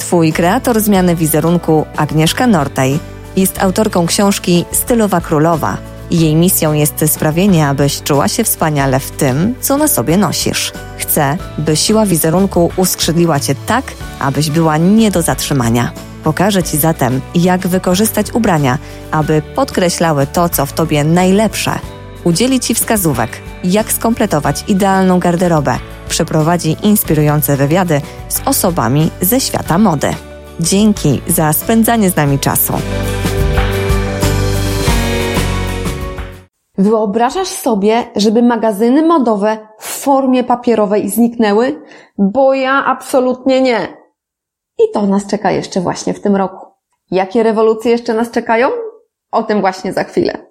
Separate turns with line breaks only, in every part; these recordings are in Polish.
Twój kreator zmiany wizerunku, Agnieszka Nortaj, jest autorką książki Stylowa Królowa. Jej misją jest sprawienie, abyś czuła się wspaniale w tym, co na sobie nosisz. Chcę, by siła wizerunku uskrzydliła cię tak, abyś była nie do zatrzymania. Pokażę Ci zatem, jak wykorzystać ubrania, aby podkreślały to, co w Tobie najlepsze. Udzieli Ci wskazówek, jak skompletować idealną garderobę. Przeprowadzi inspirujące wywiady z osobami ze świata mody. Dzięki za spędzanie z nami czasu.
Wyobrażasz sobie, żeby magazyny modowe w formie papierowej zniknęły? Bo ja absolutnie nie. I to nas czeka jeszcze właśnie w tym roku. Jakie rewolucje jeszcze nas czekają? O tym właśnie za chwilę.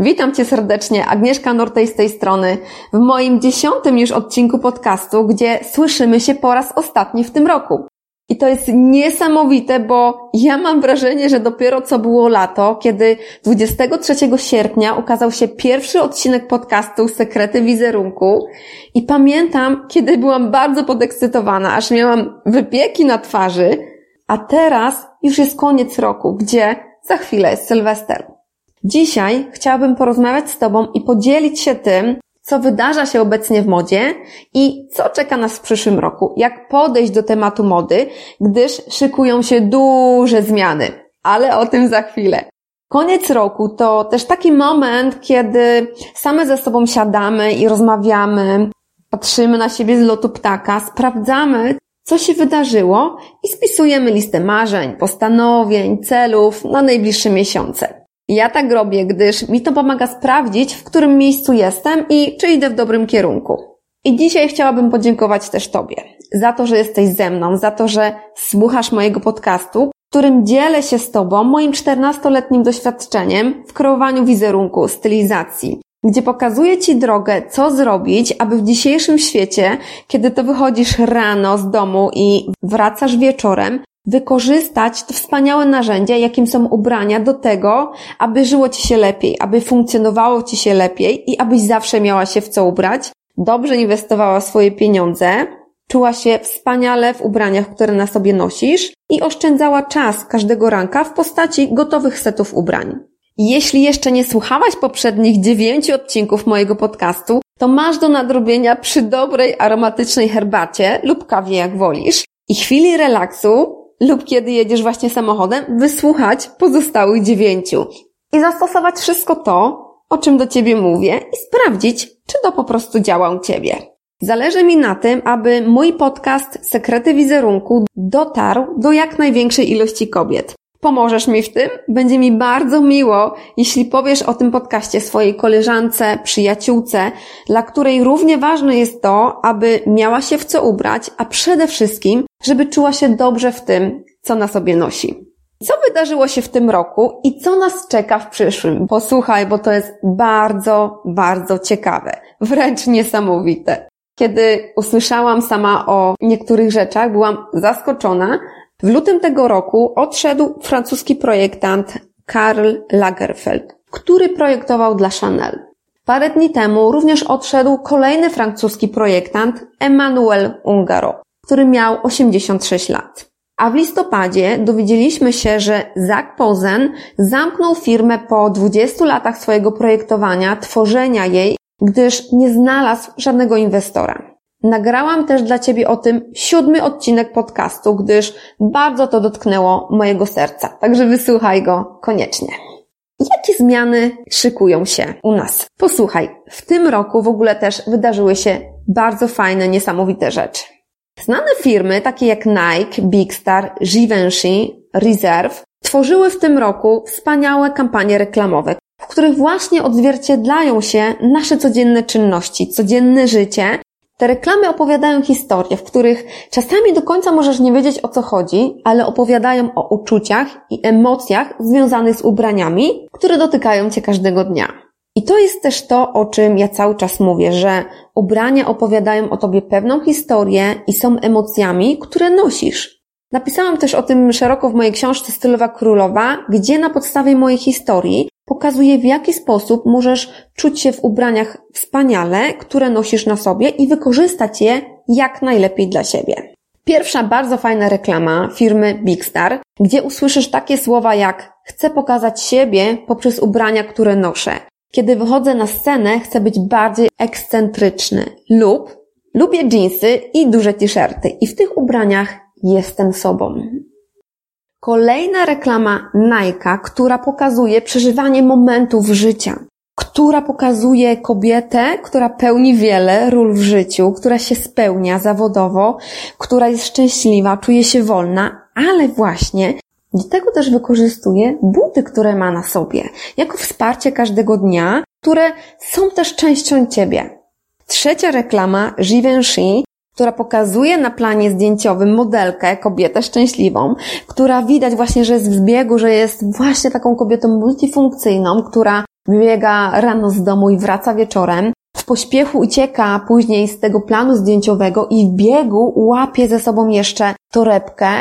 Witam Cię serdecznie, Agnieszka Nortej z tej strony, w moim dziesiątym już odcinku podcastu, gdzie słyszymy się po raz ostatni w tym roku. I to jest niesamowite, bo ja mam wrażenie, że dopiero co było lato, kiedy 23 sierpnia ukazał się pierwszy odcinek podcastu Sekrety Wizerunku i pamiętam, kiedy byłam bardzo podekscytowana, aż miałam wypieki na twarzy, a teraz już jest koniec roku, gdzie za chwilę jest Sylwester. Dzisiaj chciałabym porozmawiać z Tobą i podzielić się tym, co wydarza się obecnie w modzie i co czeka nas w przyszłym roku, jak podejść do tematu mody, gdyż szykują się duże zmiany, ale o tym za chwilę. Koniec roku to też taki moment, kiedy same ze sobą siadamy i rozmawiamy, patrzymy na siebie z lotu ptaka, sprawdzamy, co się wydarzyło i spisujemy listę marzeń, postanowień, celów na najbliższe miesiące. Ja tak robię, gdyż mi to pomaga sprawdzić, w którym miejscu jestem i czy idę w dobrym kierunku. I dzisiaj chciałabym podziękować też Tobie za to, że jesteś ze mną, za to, że słuchasz mojego podcastu, w którym dzielę się z Tobą moim 14-letnim doświadczeniem w kreowaniu wizerunku, stylizacji, gdzie pokazuję Ci drogę, co zrobić, aby w dzisiejszym świecie, kiedy to wychodzisz rano z domu i wracasz wieczorem, wykorzystać to wspaniałe narzędzia, jakim są ubrania do tego, aby żyło Ci się lepiej, aby funkcjonowało Ci się lepiej i abyś zawsze miała się w co ubrać, dobrze inwestowała swoje pieniądze, czuła się wspaniale w ubraniach, które na sobie nosisz i oszczędzała czas każdego ranka w postaci gotowych setów ubrań. Jeśli jeszcze nie słuchałaś poprzednich dziewięciu odcinków mojego podcastu, to masz do nadrobienia przy dobrej aromatycznej herbacie lub kawie jak wolisz i chwili relaksu lub kiedy jedziesz właśnie samochodem, wysłuchać pozostałych dziewięciu i zastosować wszystko to, o czym do Ciebie mówię i sprawdzić, czy to po prostu działa u Ciebie. Zależy mi na tym, aby mój podcast Sekrety Wizerunku dotarł do jak największej ilości kobiet. Pomożesz mi w tym? Będzie mi bardzo miło, jeśli powiesz o tym podcaście swojej koleżance, przyjaciółce, dla której równie ważne jest to, aby miała się w co ubrać, a przede wszystkim, żeby czuła się dobrze w tym, co na sobie nosi. Co wydarzyło się w tym roku i co nas czeka w przyszłym? Posłuchaj, bo to jest bardzo, bardzo ciekawe, wręcz niesamowite. Kiedy usłyszałam sama o niektórych rzeczach, byłam zaskoczona, w lutym tego roku odszedł francuski projektant Karl Lagerfeld, który projektował dla Chanel. Parę dni temu również odszedł kolejny francuski projektant Emmanuel Ungaro, który miał 86 lat. A w listopadzie dowiedzieliśmy się, że Zach Posen zamknął firmę po 20 latach swojego projektowania, tworzenia jej, gdyż nie znalazł żadnego inwestora. Nagrałam też dla Ciebie o tym siódmy odcinek podcastu, gdyż bardzo to dotknęło mojego serca. Także wysłuchaj go koniecznie. Jakie zmiany szykują się u nas? Posłuchaj, w tym roku w ogóle też wydarzyły się bardzo fajne, niesamowite rzeczy. Znane firmy, takie jak Nike, Big Star, Givenchy, Reserve, tworzyły w tym roku wspaniałe kampanie reklamowe, w których właśnie odzwierciedlają się nasze codzienne czynności, codzienne życie Te reklamy opowiadają historie, w których czasami do końca możesz nie wiedzieć o co chodzi, ale opowiadają o uczuciach i emocjach związanych z ubraniami, które dotykają Cię każdego dnia. I to jest też to, o czym ja cały czas mówię, że ubrania opowiadają o Tobie pewną historię i są emocjami, które nosisz. Napisałam też o tym szeroko w mojej książce Stylowa Królowa, gdzie na podstawie mojej historii pokazuję w jaki sposób możesz czuć się w ubraniach wspaniale, które nosisz na sobie i wykorzystać je jak najlepiej dla siebie. Pierwsza bardzo fajna reklama firmy Big Star, gdzie usłyszysz takie słowa jak chcę pokazać siebie poprzez ubrania, które noszę. Kiedy wychodzę na scenę, chcę być bardziej ekscentryczny lub lubię jeansy i duże t-shirty i w tych ubraniach jestem sobą. Kolejna reklama Nike, która pokazuje przeżywanie momentów życia, która pokazuje kobietę, która pełni wiele ról w życiu, która się spełnia zawodowo, która jest szczęśliwa, czuje się wolna, ale właśnie do tego też wykorzystuje buty, które ma na sobie, jako wsparcie każdego dnia, które są też częścią ciebie. Trzecia reklama Givenchy która pokazuje na planie zdjęciowym modelkę, kobietę szczęśliwą, która widać właśnie, że jest w zbiegu, że jest właśnie taką kobietą multifunkcyjną, która biega rano z domu i wraca wieczorem. W pośpiechu ucieka później z tego planu zdjęciowego i w biegu łapie ze sobą jeszcze torebkę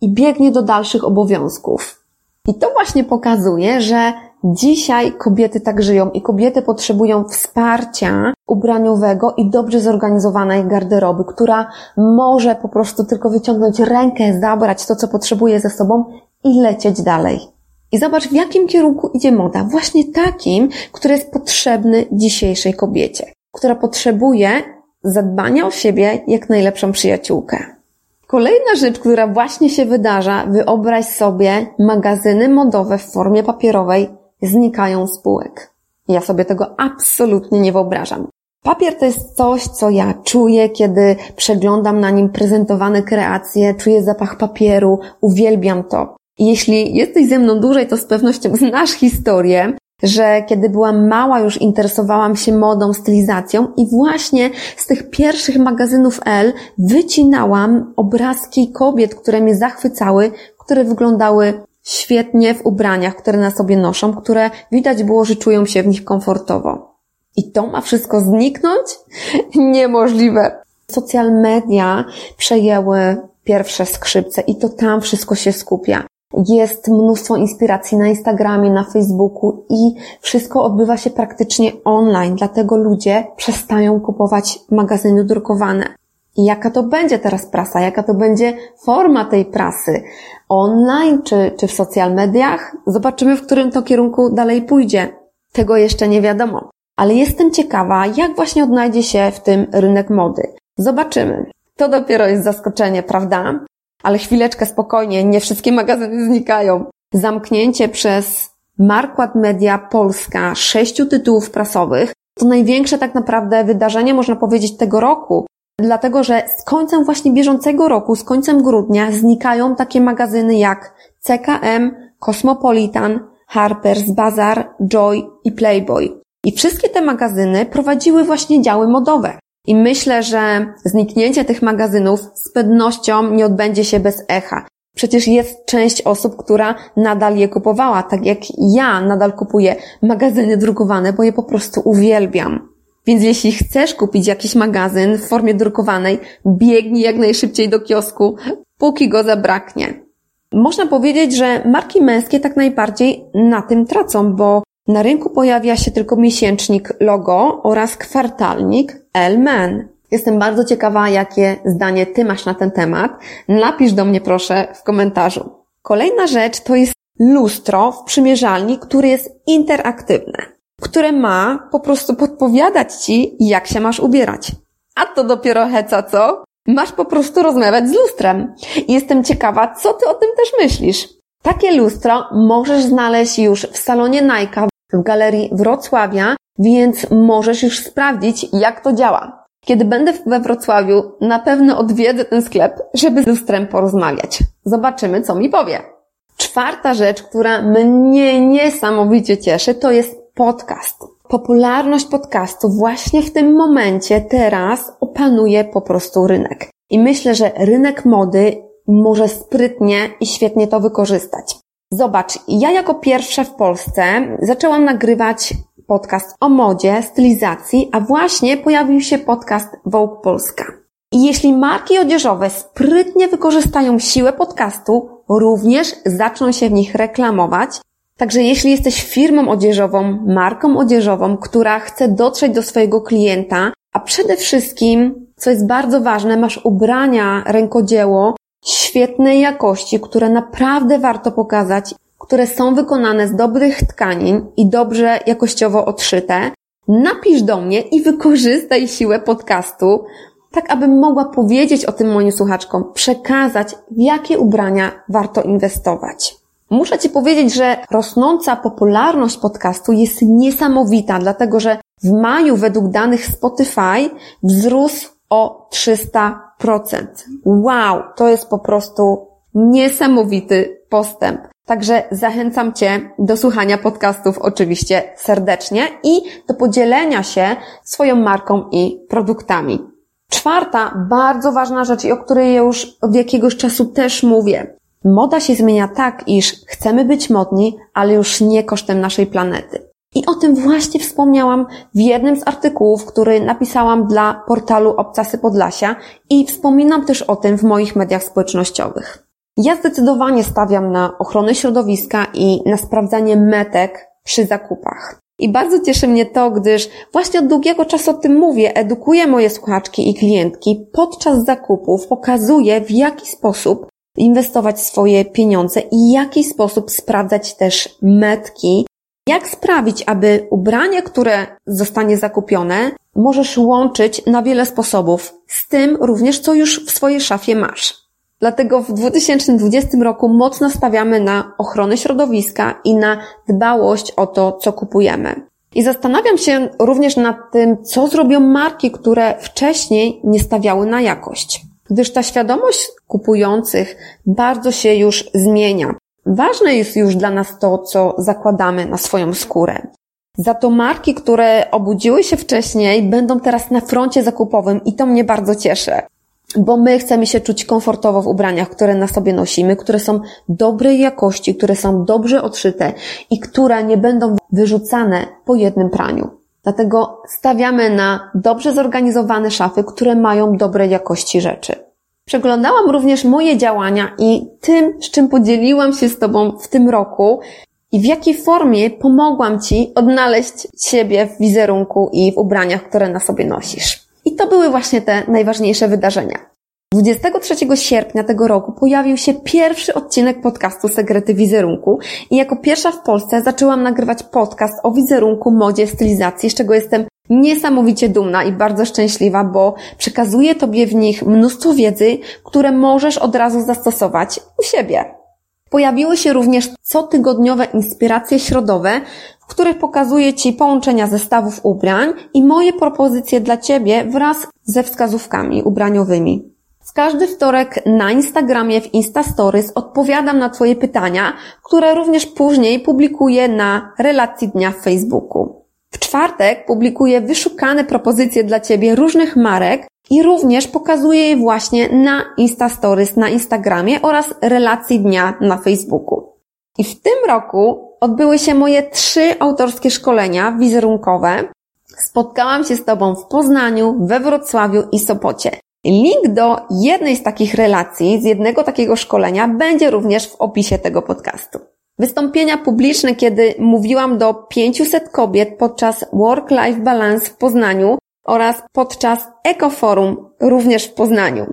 i biegnie do dalszych obowiązków. I to właśnie pokazuje, że Dzisiaj kobiety tak żyją i kobiety potrzebują wsparcia ubraniowego i dobrze zorganizowanej garderoby, która może po prostu tylko wyciągnąć rękę, zabrać to, co potrzebuje ze sobą i lecieć dalej. I zobacz, w jakim kierunku idzie moda. Właśnie takim, który jest potrzebny dzisiejszej kobiecie, która potrzebuje zadbania o siebie jak najlepszą przyjaciółkę. Kolejna rzecz, która właśnie się wydarza, wyobraź sobie magazyny modowe w formie papierowej znikają spółek. Ja sobie tego absolutnie nie wyobrażam. Papier to jest coś, co ja czuję, kiedy przeglądam na nim prezentowane kreacje, czuję zapach papieru, uwielbiam to. Jeśli jesteś ze mną dłużej, to z pewnością znasz historię, że kiedy byłam mała, już interesowałam się modą, stylizacją i właśnie z tych pierwszych magazynów L wycinałam obrazki kobiet, które mnie zachwycały, które wyglądały świetnie w ubraniach, które na sobie noszą, które widać było, że czują się w nich komfortowo. I to ma wszystko zniknąć? Niemożliwe. Social media przejęły pierwsze skrzypce i to tam wszystko się skupia. Jest mnóstwo inspiracji na Instagramie, na Facebooku i wszystko odbywa się praktycznie online, dlatego ludzie przestają kupować magazyny drukowane. I jaka to będzie teraz prasa? Jaka to będzie forma tej prasy? Online czy, czy w social mediach? Zobaczymy, w którym to kierunku dalej pójdzie. Tego jeszcze nie wiadomo. Ale jestem ciekawa, jak właśnie odnajdzie się w tym rynek mody. Zobaczymy. To dopiero jest zaskoczenie, prawda? Ale chwileczkę spokojnie, nie wszystkie magazyny znikają. Zamknięcie przez Marquardt Media Polska sześciu tytułów prasowych to największe tak naprawdę wydarzenie, można powiedzieć, tego roku, Dlatego, że z końcem właśnie bieżącego roku, z końcem grudnia znikają takie magazyny jak CKM, Cosmopolitan, Harper's Bazaar, Joy i Playboy. I wszystkie te magazyny prowadziły właśnie działy modowe. I myślę, że zniknięcie tych magazynów z pewnością nie odbędzie się bez echa. Przecież jest część osób, która nadal je kupowała, tak jak ja nadal kupuję magazyny drukowane, bo je po prostu uwielbiam. Więc jeśli chcesz kupić jakiś magazyn w formie drukowanej, biegnij jak najszybciej do kiosku, póki go zabraknie. Można powiedzieć, że marki męskie tak najbardziej na tym tracą, bo na rynku pojawia się tylko miesięcznik logo oraz kwartalnik L-Men. Jestem bardzo ciekawa, jakie zdanie Ty masz na ten temat. Napisz do mnie proszę w komentarzu. Kolejna rzecz to jest lustro w przymierzalni, który jest interaktywne które ma po prostu podpowiadać ci, jak się masz ubierać. A to dopiero heca, co? Masz po prostu rozmawiać z lustrem. Jestem ciekawa, co ty o tym też myślisz. Takie lustro możesz znaleźć już w salonie Nike w galerii Wrocławia, więc możesz już sprawdzić, jak to działa. Kiedy będę we Wrocławiu, na pewno odwiedzę ten sklep, żeby z lustrem porozmawiać. Zobaczymy, co mi powie. Czwarta rzecz, która mnie niesamowicie cieszy, to jest podcast. popularność podcastu właśnie w tym momencie, teraz opanuje po prostu rynek. I myślę, że rynek mody może sprytnie i świetnie to wykorzystać. Zobacz, ja jako pierwsza w Polsce zaczęłam nagrywać podcast o modzie, stylizacji, a właśnie pojawił się podcast Vogue Polska. I jeśli marki odzieżowe sprytnie wykorzystają siłę podcastu, również zaczną się w nich reklamować. Także jeśli jesteś firmą odzieżową, marką odzieżową, która chce dotrzeć do swojego klienta, a przede wszystkim, co jest bardzo ważne, masz ubrania, rękodzieło świetnej jakości, które naprawdę warto pokazać, które są wykonane z dobrych tkanin i dobrze jakościowo odszyte, napisz do mnie i wykorzystaj siłę podcastu, tak abym mogła powiedzieć o tym moim słuchaczkom, przekazać, w jakie ubrania warto inwestować. Muszę Ci powiedzieć, że rosnąca popularność podcastu jest niesamowita, dlatego że w maju według danych Spotify wzrósł o 300%. Wow, to jest po prostu niesamowity postęp. Także zachęcam Cię do słuchania podcastów oczywiście serdecznie i do podzielenia się swoją marką i produktami. Czwarta, bardzo ważna rzecz i o której już od jakiegoś czasu też mówię. Moda się zmienia tak, iż chcemy być modni, ale już nie kosztem naszej planety. I o tym właśnie wspomniałam w jednym z artykułów, który napisałam dla portalu Obcasy Podlasia i wspominam też o tym w moich mediach społecznościowych. Ja zdecydowanie stawiam na ochronę środowiska i na sprawdzanie metek przy zakupach. I bardzo cieszy mnie to, gdyż właśnie od długiego czasu o tym mówię, edukuję moje słuchaczki i klientki podczas zakupów, pokazuję w jaki sposób inwestować swoje pieniądze i w jaki sposób sprawdzać też metki, jak sprawić, aby ubranie, które zostanie zakupione, możesz łączyć na wiele sposobów, z tym również, co już w swojej szafie masz. Dlatego w 2020 roku mocno stawiamy na ochronę środowiska i na dbałość o to, co kupujemy. I zastanawiam się również nad tym, co zrobią marki, które wcześniej nie stawiały na jakość. Gdyż ta świadomość kupujących bardzo się już zmienia. Ważne jest już dla nas to, co zakładamy na swoją skórę. Za to marki, które obudziły się wcześniej, będą teraz na froncie zakupowym i to mnie bardzo cieszy bo my chcemy się czuć komfortowo w ubraniach, które na sobie nosimy, które są dobrej jakości, które są dobrze odszyte i które nie będą wyrzucane po jednym praniu. Dlatego stawiamy na dobrze zorganizowane szafy, które mają dobrej jakości rzeczy. Przeglądałam również moje działania i tym, z czym podzieliłam się z Tobą w tym roku i w jakiej formie pomogłam Ci odnaleźć siebie w wizerunku i w ubraniach, które na sobie nosisz. I to były właśnie te najważniejsze wydarzenia. 23 sierpnia tego roku pojawił się pierwszy odcinek podcastu Sekrety Wizerunku i jako pierwsza w Polsce zaczęłam nagrywać podcast o wizerunku, modzie, stylizacji, z czego jestem niesamowicie dumna i bardzo szczęśliwa, bo przekazuję Tobie w nich mnóstwo wiedzy, które możesz od razu zastosować u siebie. Pojawiły się również cotygodniowe inspiracje środowe, w których pokazuję Ci połączenia zestawów ubrań i moje propozycje dla Ciebie wraz ze wskazówkami ubraniowymi. W każdy wtorek na Instagramie w Instastories odpowiadam na Twoje pytania, które również później publikuję na relacji dnia w Facebooku. W czwartek publikuję wyszukane propozycje dla Ciebie różnych marek i również pokazuję je właśnie na Instastories na Instagramie oraz relacji dnia na Facebooku. I w tym roku odbyły się moje trzy autorskie szkolenia wizerunkowe. Spotkałam się z Tobą w Poznaniu, we Wrocławiu i Sopocie. Link do jednej z takich relacji, z jednego takiego szkolenia będzie również w opisie tego podcastu. Wystąpienia publiczne, kiedy mówiłam do 500 kobiet podczas Work-Life Balance w Poznaniu oraz podczas Ekoforum również w Poznaniu.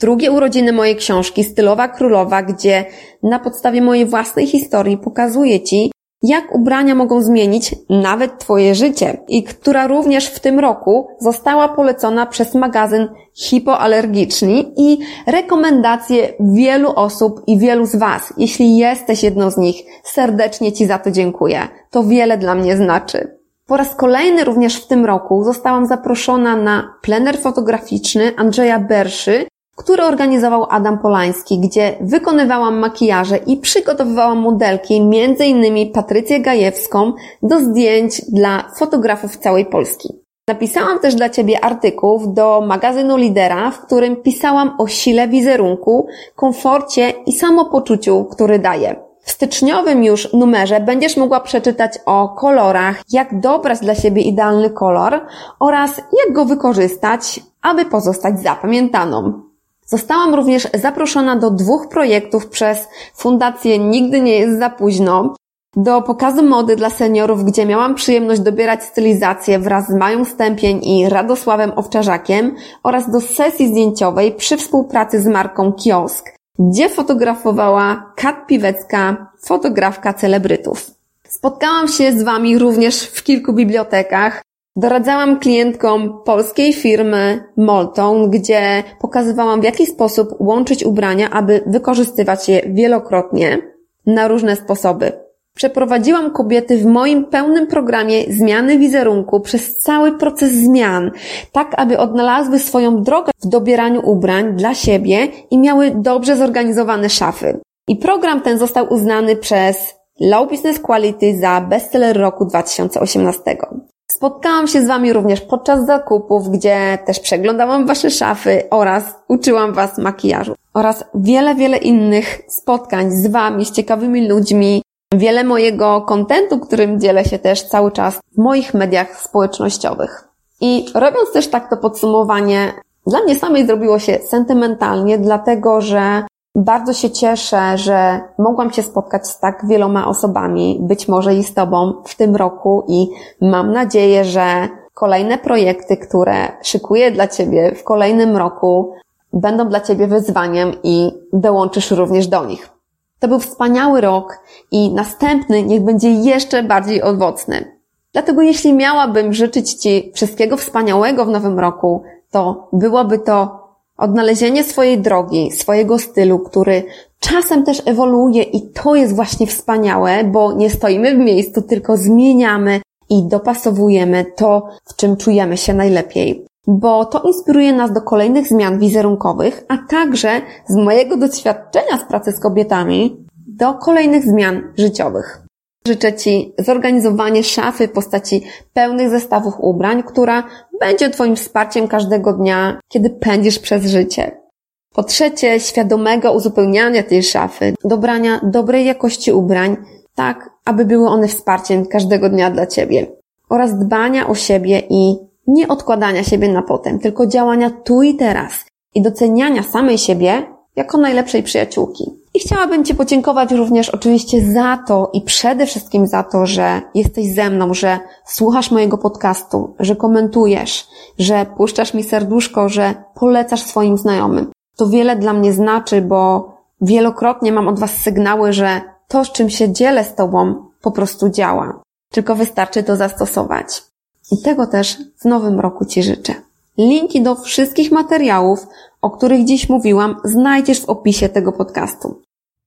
Drugie urodziny mojej książki Stylowa Królowa, gdzie na podstawie mojej własnej historii pokazuję Ci, jak ubrania mogą zmienić nawet Twoje życie i która również w tym roku została polecona przez magazyn Hipoalergiczni i rekomendacje wielu osób i wielu z Was. Jeśli jesteś jedną z nich, serdecznie Ci za to dziękuję. To wiele dla mnie znaczy. Po raz kolejny również w tym roku zostałam zaproszona na plener fotograficzny Andrzeja Berszy, który organizował Adam Polański, gdzie wykonywałam makijaże i przygotowywałam modelki, m.in. Patrycję Gajewską, do zdjęć dla fotografów całej Polski. Napisałam też dla Ciebie artykuł do magazynu Lidera, w którym pisałam o sile wizerunku, komforcie i samopoczuciu, który daje. W styczniowym już numerze będziesz mogła przeczytać o kolorach, jak dobrać dla siebie idealny kolor oraz jak go wykorzystać, aby pozostać zapamiętaną. Zostałam również zaproszona do dwóch projektów przez Fundację Nigdy nie jest za późno, do pokazu mody dla seniorów, gdzie miałam przyjemność dobierać stylizację wraz z Mają Stępień i Radosławem Owczarzakiem oraz do sesji zdjęciowej przy współpracy z marką Kiosk, gdzie fotografowała Kat Piwecka, fotografka celebrytów. Spotkałam się z Wami również w kilku bibliotekach. Doradzałam klientkom polskiej firmy Molton, gdzie pokazywałam w jaki sposób łączyć ubrania, aby wykorzystywać je wielokrotnie na różne sposoby. Przeprowadziłam kobiety w moim pełnym programie zmiany wizerunku przez cały proces zmian, tak aby odnalazły swoją drogę w dobieraniu ubrań dla siebie i miały dobrze zorganizowane szafy. I program ten został uznany przez Low Business Quality za bestseller roku 2018. Spotkałam się z Wami również podczas zakupów, gdzie też przeglądałam Wasze szafy oraz uczyłam Was makijażu. Oraz wiele, wiele innych spotkań z Wami, z ciekawymi ludźmi, wiele mojego kontentu, którym dzielę się też cały czas w moich mediach społecznościowych. I robiąc też tak to podsumowanie, dla mnie samej zrobiło się sentymentalnie, dlatego że bardzo się cieszę, że mogłam się spotkać z tak wieloma osobami, być może i z Tobą w tym roku i mam nadzieję, że kolejne projekty, które szykuję dla Ciebie w kolejnym roku, będą dla Ciebie wyzwaniem i dołączysz również do nich. To był wspaniały rok i następny niech będzie jeszcze bardziej owocny. Dlatego jeśli miałabym życzyć Ci wszystkiego wspaniałego w nowym roku, to byłoby to odnalezienie swojej drogi, swojego stylu, który czasem też ewoluuje i to jest właśnie wspaniałe, bo nie stoimy w miejscu, tylko zmieniamy i dopasowujemy to, w czym czujemy się najlepiej bo to inspiruje nas do kolejnych zmian wizerunkowych, a także z mojego doświadczenia z pracy z kobietami do kolejnych zmian życiowych. Życzę Ci zorganizowanie szafy w postaci pełnych zestawów ubrań, która będzie Twoim wsparciem każdego dnia, kiedy pędzisz przez życie. Po trzecie, świadomego uzupełniania tej szafy, dobrania dobrej jakości ubrań, tak aby były one wsparciem każdego dnia dla Ciebie. Oraz dbania o siebie i nie odkładania siebie na potem, tylko działania tu i teraz i doceniania samej siebie jako najlepszej przyjaciółki. Chciałabym Ci podziękować również oczywiście za to i przede wszystkim za to, że jesteś ze mną, że słuchasz mojego podcastu, że komentujesz, że puszczasz mi serduszko, że polecasz swoim znajomym. To wiele dla mnie znaczy, bo wielokrotnie mam od Was sygnały, że to, z czym się dzielę z Tobą, po prostu działa. Tylko wystarczy to zastosować. I tego też w nowym roku Ci życzę. Linki do wszystkich materiałów, o których dziś mówiłam, znajdziesz w opisie tego podcastu.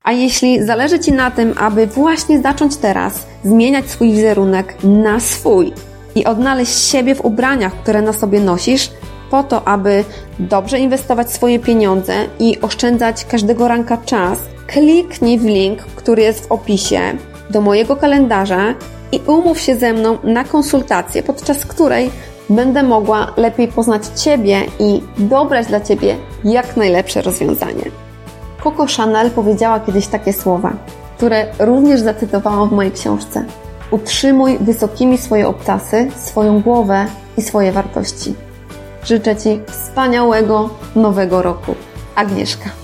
A jeśli zależy Ci na tym, aby właśnie zacząć teraz zmieniać swój wizerunek na swój i odnaleźć siebie w ubraniach, które na sobie nosisz, po to, aby dobrze inwestować swoje pieniądze i oszczędzać każdego ranka czas, kliknij w link, który jest w opisie do mojego kalendarza i umów się ze mną na konsultację, podczas której będę mogła lepiej poznać Ciebie i dobrać dla Ciebie jak najlepsze rozwiązanie. Coco Chanel powiedziała kiedyś takie słowa, które również zacytowałam w mojej książce. Utrzymuj wysokimi swoje obcasy, swoją głowę i swoje wartości. Życzę Ci wspaniałego nowego roku. Agnieszka.